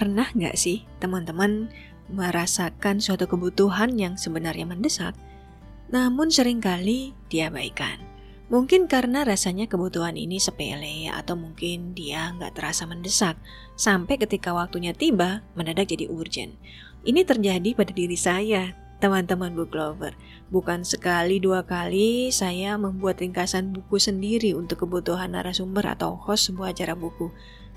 Pernah nggak sih teman-teman merasakan suatu kebutuhan yang sebenarnya mendesak, namun sering kali diabaikan? Mungkin karena rasanya kebutuhan ini sepele atau mungkin dia nggak terasa mendesak sampai ketika waktunya tiba mendadak jadi urgent. Ini terjadi pada diri saya, teman-teman book lover. Bukan sekali dua kali saya membuat ringkasan buku sendiri untuk kebutuhan narasumber atau host sebuah acara buku.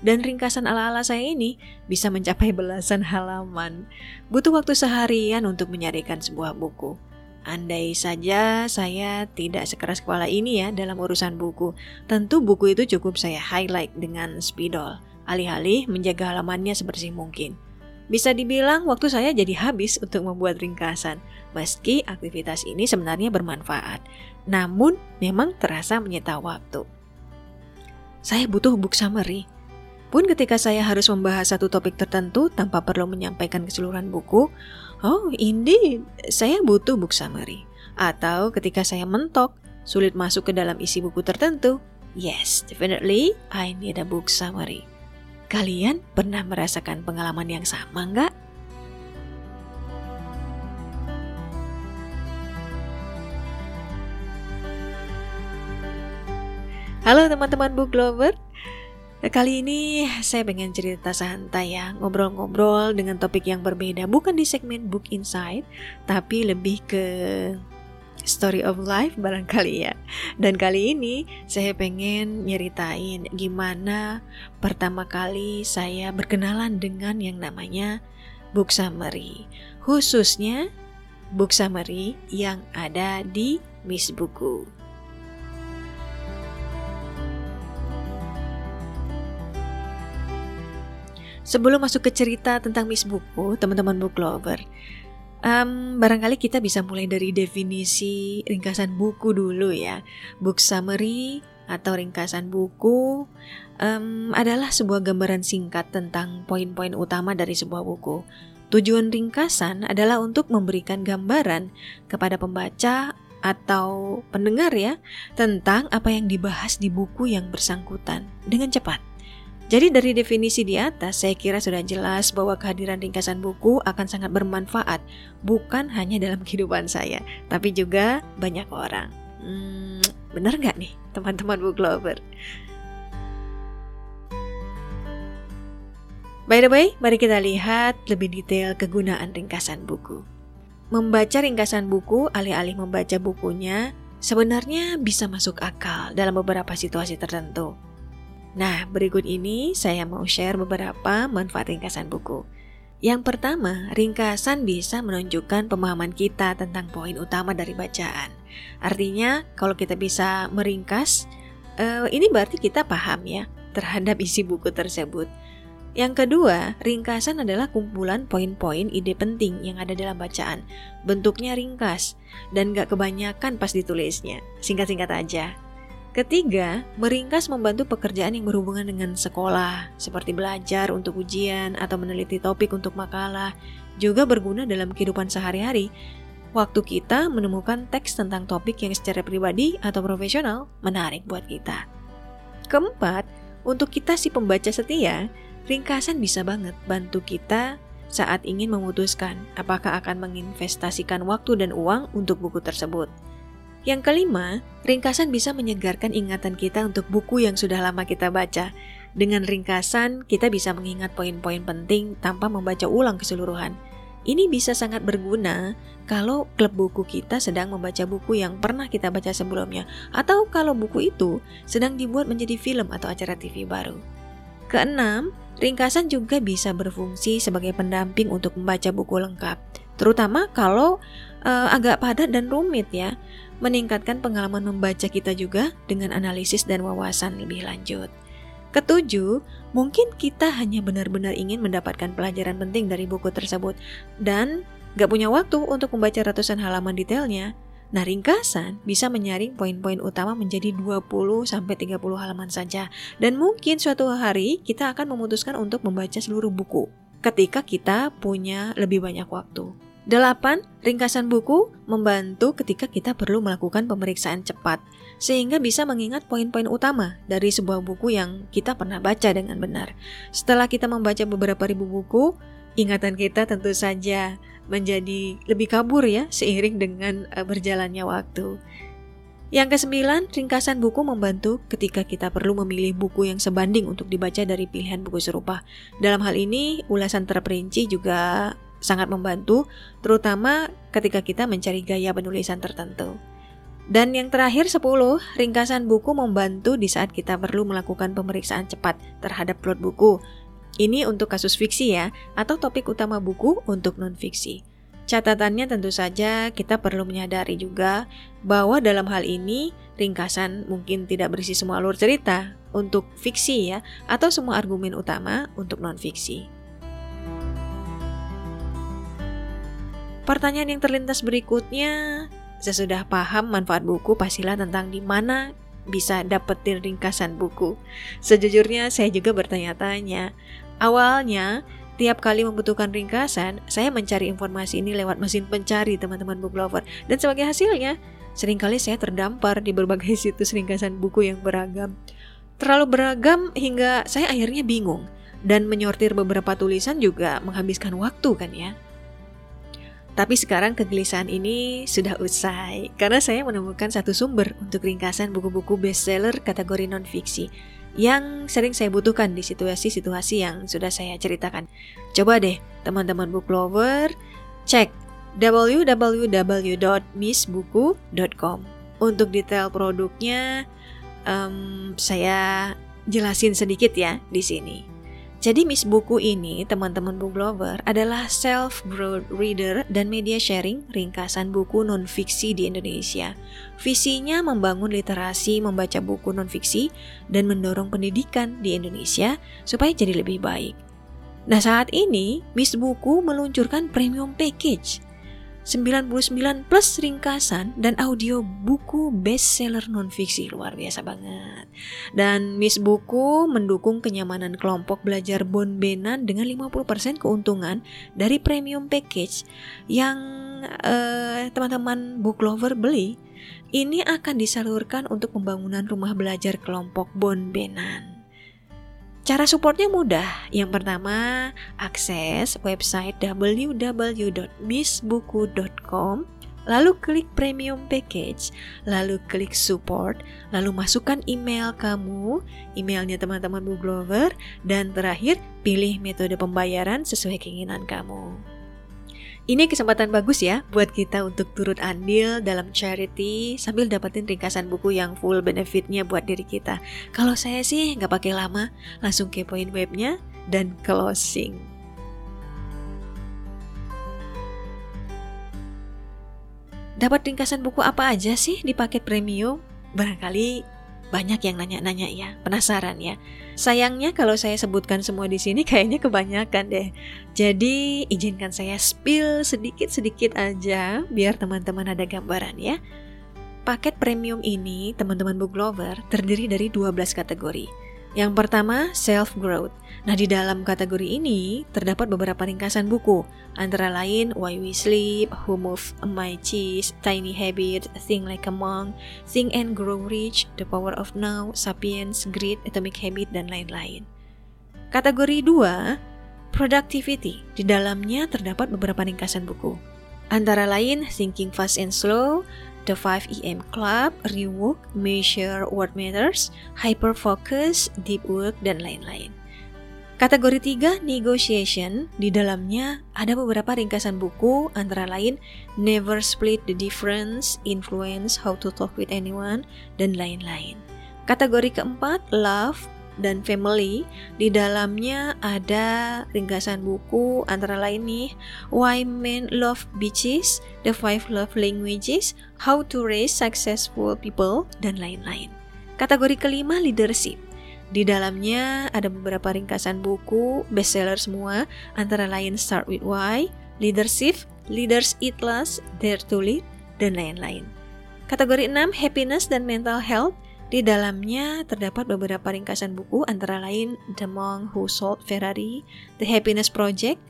Dan ringkasan ala-ala saya ini bisa mencapai belasan halaman. Butuh waktu seharian untuk menyarikan sebuah buku. Andai saja saya tidak sekeras kepala ini ya dalam urusan buku, tentu buku itu cukup saya highlight dengan spidol, alih-alih menjaga halamannya sebersih mungkin. Bisa dibilang waktu saya jadi habis untuk membuat ringkasan, meski aktivitas ini sebenarnya bermanfaat, namun memang terasa menyita waktu. Saya butuh book summary, pun ketika saya harus membahas satu topik tertentu tanpa perlu menyampaikan keseluruhan buku, oh indeed, saya butuh book summary. Atau ketika saya mentok, sulit masuk ke dalam isi buku tertentu, yes, definitely I need a book summary. Kalian pernah merasakan pengalaman yang sama nggak? Halo teman-teman book lover, Kali ini saya pengen cerita santai ya, ngobrol-ngobrol dengan topik yang berbeda, bukan di segmen Book Insight, tapi lebih ke story of life barangkali ya. Dan kali ini saya pengen nyeritain gimana pertama kali saya berkenalan dengan yang namanya book summary. Khususnya book summary yang ada di Miss Buku. Sebelum masuk ke cerita tentang Miss Buku, teman-teman book lover, um, barangkali kita bisa mulai dari definisi ringkasan buku dulu ya. Book summary atau ringkasan buku um, adalah sebuah gambaran singkat tentang poin-poin utama dari sebuah buku. Tujuan ringkasan adalah untuk memberikan gambaran kepada pembaca atau pendengar ya tentang apa yang dibahas di buku yang bersangkutan dengan cepat. Jadi dari definisi di atas, saya kira sudah jelas bahwa kehadiran ringkasan buku akan sangat bermanfaat, bukan hanya dalam kehidupan saya, tapi juga banyak orang. Hmm, benar nggak nih teman-teman book lover? By the way, mari kita lihat lebih detail kegunaan ringkasan buku. Membaca ringkasan buku alih-alih membaca bukunya sebenarnya bisa masuk akal dalam beberapa situasi tertentu. Nah, berikut ini saya mau share beberapa manfaat ringkasan buku. Yang pertama, ringkasan bisa menunjukkan pemahaman kita tentang poin utama dari bacaan. Artinya, kalau kita bisa meringkas, uh, ini berarti kita paham ya terhadap isi buku tersebut. Yang kedua, ringkasan adalah kumpulan poin-poin ide penting yang ada dalam bacaan. Bentuknya ringkas dan gak kebanyakan pas ditulisnya. Singkat-singkat aja. Ketiga, meringkas membantu pekerjaan yang berhubungan dengan sekolah, seperti belajar untuk ujian atau meneliti topik untuk makalah, juga berguna dalam kehidupan sehari-hari. Waktu kita menemukan teks tentang topik yang secara pribadi atau profesional menarik buat kita. Keempat, untuk kita si pembaca setia, ringkasan bisa banget bantu kita saat ingin memutuskan apakah akan menginvestasikan waktu dan uang untuk buku tersebut. Yang kelima, ringkasan bisa menyegarkan ingatan kita untuk buku yang sudah lama kita baca. Dengan ringkasan, kita bisa mengingat poin-poin penting tanpa membaca ulang keseluruhan. Ini bisa sangat berguna kalau klub buku kita sedang membaca buku yang pernah kita baca sebelumnya, atau kalau buku itu sedang dibuat menjadi film atau acara TV baru. Keenam, ringkasan juga bisa berfungsi sebagai pendamping untuk membaca buku lengkap, terutama kalau uh, agak padat dan rumit ya meningkatkan pengalaman membaca kita juga dengan analisis dan wawasan lebih lanjut. Ketujuh, mungkin kita hanya benar-benar ingin mendapatkan pelajaran penting dari buku tersebut dan gak punya waktu untuk membaca ratusan halaman detailnya. Nah, ringkasan bisa menyaring poin-poin utama menjadi 20-30 halaman saja. Dan mungkin suatu hari kita akan memutuskan untuk membaca seluruh buku ketika kita punya lebih banyak waktu. 8. Ringkasan buku membantu ketika kita perlu melakukan pemeriksaan cepat, sehingga bisa mengingat poin-poin utama dari sebuah buku yang kita pernah baca dengan benar. Setelah kita membaca beberapa ribu buku, ingatan kita tentu saja menjadi lebih kabur ya seiring dengan eh, berjalannya waktu. Yang kesembilan, ringkasan buku membantu ketika kita perlu memilih buku yang sebanding untuk dibaca dari pilihan buku serupa. Dalam hal ini, ulasan terperinci juga sangat membantu, terutama ketika kita mencari gaya penulisan tertentu. Dan yang terakhir 10, ringkasan buku membantu di saat kita perlu melakukan pemeriksaan cepat terhadap plot buku. Ini untuk kasus fiksi ya, atau topik utama buku untuk non-fiksi. Catatannya tentu saja kita perlu menyadari juga bahwa dalam hal ini ringkasan mungkin tidak berisi semua alur cerita untuk fiksi ya atau semua argumen utama untuk non-fiksi. Pertanyaan yang terlintas berikutnya, sesudah paham manfaat buku pastilah tentang di mana bisa dapetin ringkasan buku. Sejujurnya saya juga bertanya-tanya. Awalnya Tiap kali membutuhkan ringkasan, saya mencari informasi ini lewat mesin pencari teman-teman book lover. Dan sebagai hasilnya, sering kali saya terdampar di berbagai situs ringkasan buku yang beragam. Terlalu beragam hingga saya akhirnya bingung. Dan menyortir beberapa tulisan juga menghabiskan waktu kan ya. Tapi sekarang kegelisahan ini sudah usai karena saya menemukan satu sumber untuk ringkasan buku-buku bestseller kategori non-fiksi yang sering saya butuhkan di situasi-situasi yang sudah saya ceritakan. Coba deh teman-teman book lover cek www.missbuku.com. Untuk detail produknya um, saya jelasin sedikit ya di sini. Jadi Miss Buku ini, teman-teman book lover, adalah self-growth reader dan media sharing ringkasan buku non-fiksi di Indonesia. Visinya membangun literasi membaca buku non-fiksi dan mendorong pendidikan di Indonesia supaya jadi lebih baik. Nah saat ini, Miss Buku meluncurkan premium package 99 plus ringkasan dan audio buku bestseller non-fiksi luar biasa banget. Dan Miss Buku mendukung kenyamanan kelompok belajar bonbenan dengan 50% keuntungan dari premium package yang eh, teman-teman book lover beli. Ini akan disalurkan untuk pembangunan rumah belajar kelompok bonbenan. Cara supportnya mudah. Yang pertama, akses website www.missbuku.com lalu klik premium package, lalu klik support, lalu masukkan email kamu, emailnya teman-teman Lover, dan terakhir pilih metode pembayaran sesuai keinginan kamu. Ini kesempatan bagus ya buat kita untuk turut andil dalam charity sambil dapetin ringkasan buku yang full benefitnya buat diri kita. Kalau saya sih nggak pakai lama, langsung kepoin webnya dan closing. Dapat ringkasan buku apa aja sih di paket premium? Barangkali banyak yang nanya-nanya ya, penasaran ya. Sayangnya kalau saya sebutkan semua di sini kayaknya kebanyakan deh. Jadi izinkan saya spill sedikit-sedikit aja biar teman-teman ada gambaran ya. Paket premium ini, teman-teman book lover, terdiri dari 12 kategori. Yang pertama, self-growth. Nah, di dalam kategori ini terdapat beberapa ringkasan buku, antara lain Why We Sleep, Who Moved My Cheese, Tiny Habits, Think Like a Monk, Think and Grow Rich, The Power of Now, Sapiens, Grit, Atomic Habit, dan lain-lain. Kategori 2, Productivity. Di dalamnya terdapat beberapa ringkasan buku. Antara lain Thinking Fast and Slow, The 5EM Club, Rework, Measure What Matters, Hyperfocus, Deep Work, dan lain-lain. Kategori 3, Negotiation, di dalamnya ada beberapa ringkasan buku antara lain Never Split the Difference, Influence, How to Talk with Anyone, dan lain-lain. Kategori keempat, Love, dan Family. Di dalamnya ada ringkasan buku antara lain nih Why Men Love Beaches, The Five Love Languages, How to Raise Successful People, dan lain-lain. Kategori kelima Leadership. Di dalamnya ada beberapa ringkasan buku bestseller semua antara lain Start with Why, Leadership, Leaders Eat Less, Dare to Lead, dan lain-lain. Kategori 6 Happiness dan Mental Health di dalamnya terdapat beberapa ringkasan buku antara lain The Monk Who Sold Ferrari, The Happiness Project,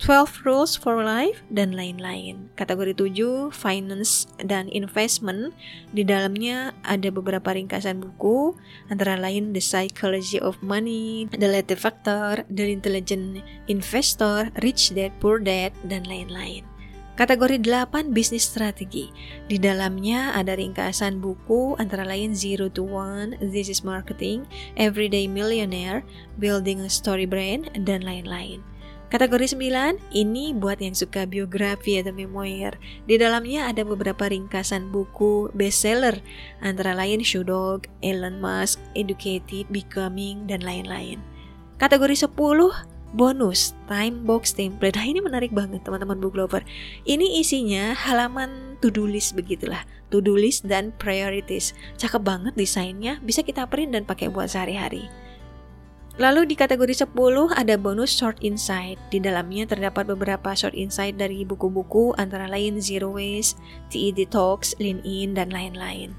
12 Rules for Life, dan lain-lain. Kategori 7, Finance dan Investment. Di dalamnya ada beberapa ringkasan buku, antara lain The Psychology of Money, The Latte Factor, The Intelligent Investor, Rich Dad Poor Dad, dan lain-lain. Kategori 8 bisnis strategi. Di dalamnya ada ringkasan buku antara lain Zero to One, This is Marketing, Everyday Millionaire, Building a Story Brand, dan lain-lain. Kategori 9, ini buat yang suka biografi atau memoir. Di dalamnya ada beberapa ringkasan buku bestseller, antara lain Shoe Elon Musk, Educated, Becoming, dan lain-lain. Kategori 10, bonus time box template. Nah ini menarik banget teman-teman book lover. Ini isinya halaman to-do list begitulah. To-do list dan priorities. Cakep banget desainnya, bisa kita print dan pakai buat sehari-hari. Lalu di kategori 10 ada bonus short insight. Di dalamnya terdapat beberapa short insight dari buku-buku antara lain Zero Waste, TE Detox, Lean In, dan lain-lain.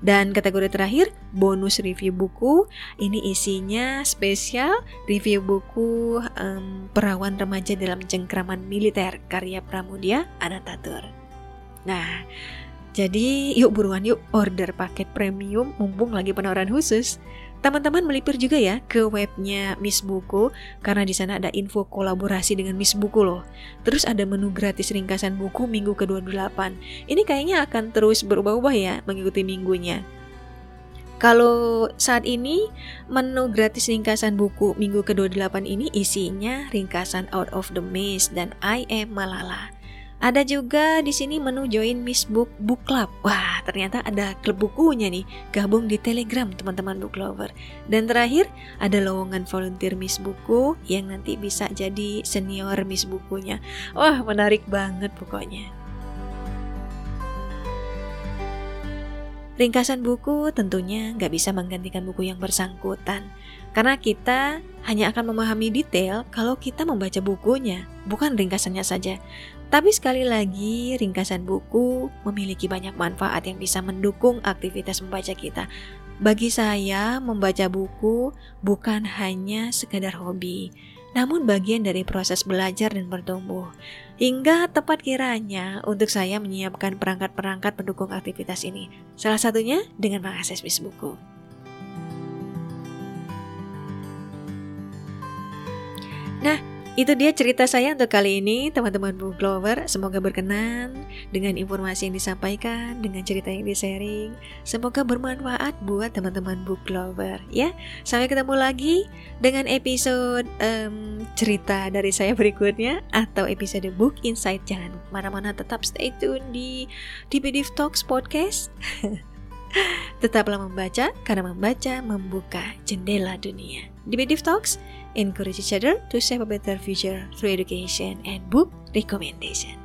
Dan kategori terakhir, bonus review buku. Ini isinya spesial review buku um, Perawan Remaja dalam Cengkraman Militer karya Pramudia Anantatur. Nah, jadi yuk buruan yuk order paket premium mumpung lagi penawaran khusus. Teman-teman melipir juga ya ke webnya Miss Buku karena di sana ada info kolaborasi dengan Miss Buku loh. Terus ada menu gratis ringkasan buku minggu ke-28. Ini kayaknya akan terus berubah-ubah ya mengikuti minggunya. Kalau saat ini menu gratis ringkasan buku minggu ke-28 ini isinya ringkasan Out of the Maze dan I Am Malala. Ada juga di sini menu join Miss Book Book Club. Wah, ternyata ada klub bukunya nih, gabung di Telegram teman-teman book lover. Dan terakhir, ada lowongan volunteer Miss Buku yang nanti bisa jadi senior Miss Bukunya. Wah, menarik banget pokoknya. Ringkasan buku tentunya nggak bisa menggantikan buku yang bersangkutan. Karena kita hanya akan memahami detail kalau kita membaca bukunya, bukan ringkasannya saja. Tapi sekali lagi, ringkasan buku memiliki banyak manfaat yang bisa mendukung aktivitas membaca kita. Bagi saya, membaca buku bukan hanya sekadar hobi, namun bagian dari proses belajar dan bertumbuh. Hingga tepat kiranya untuk saya menyiapkan perangkat-perangkat pendukung aktivitas ini. Salah satunya dengan mengakses bis itu dia cerita saya untuk kali ini, teman-teman book lover. Semoga berkenan dengan informasi yang disampaikan, dengan cerita yang di-sharing. Semoga bermanfaat buat teman-teman book lover ya. Sampai ketemu lagi dengan episode um, cerita dari saya berikutnya atau episode book insight. Jangan mana-mana, tetap stay tune di DPD Talks Podcast. Tetaplah membaca karena membaca membuka jendela dunia. Di Talks, encourage each other to shape a better future through education and book recommendation.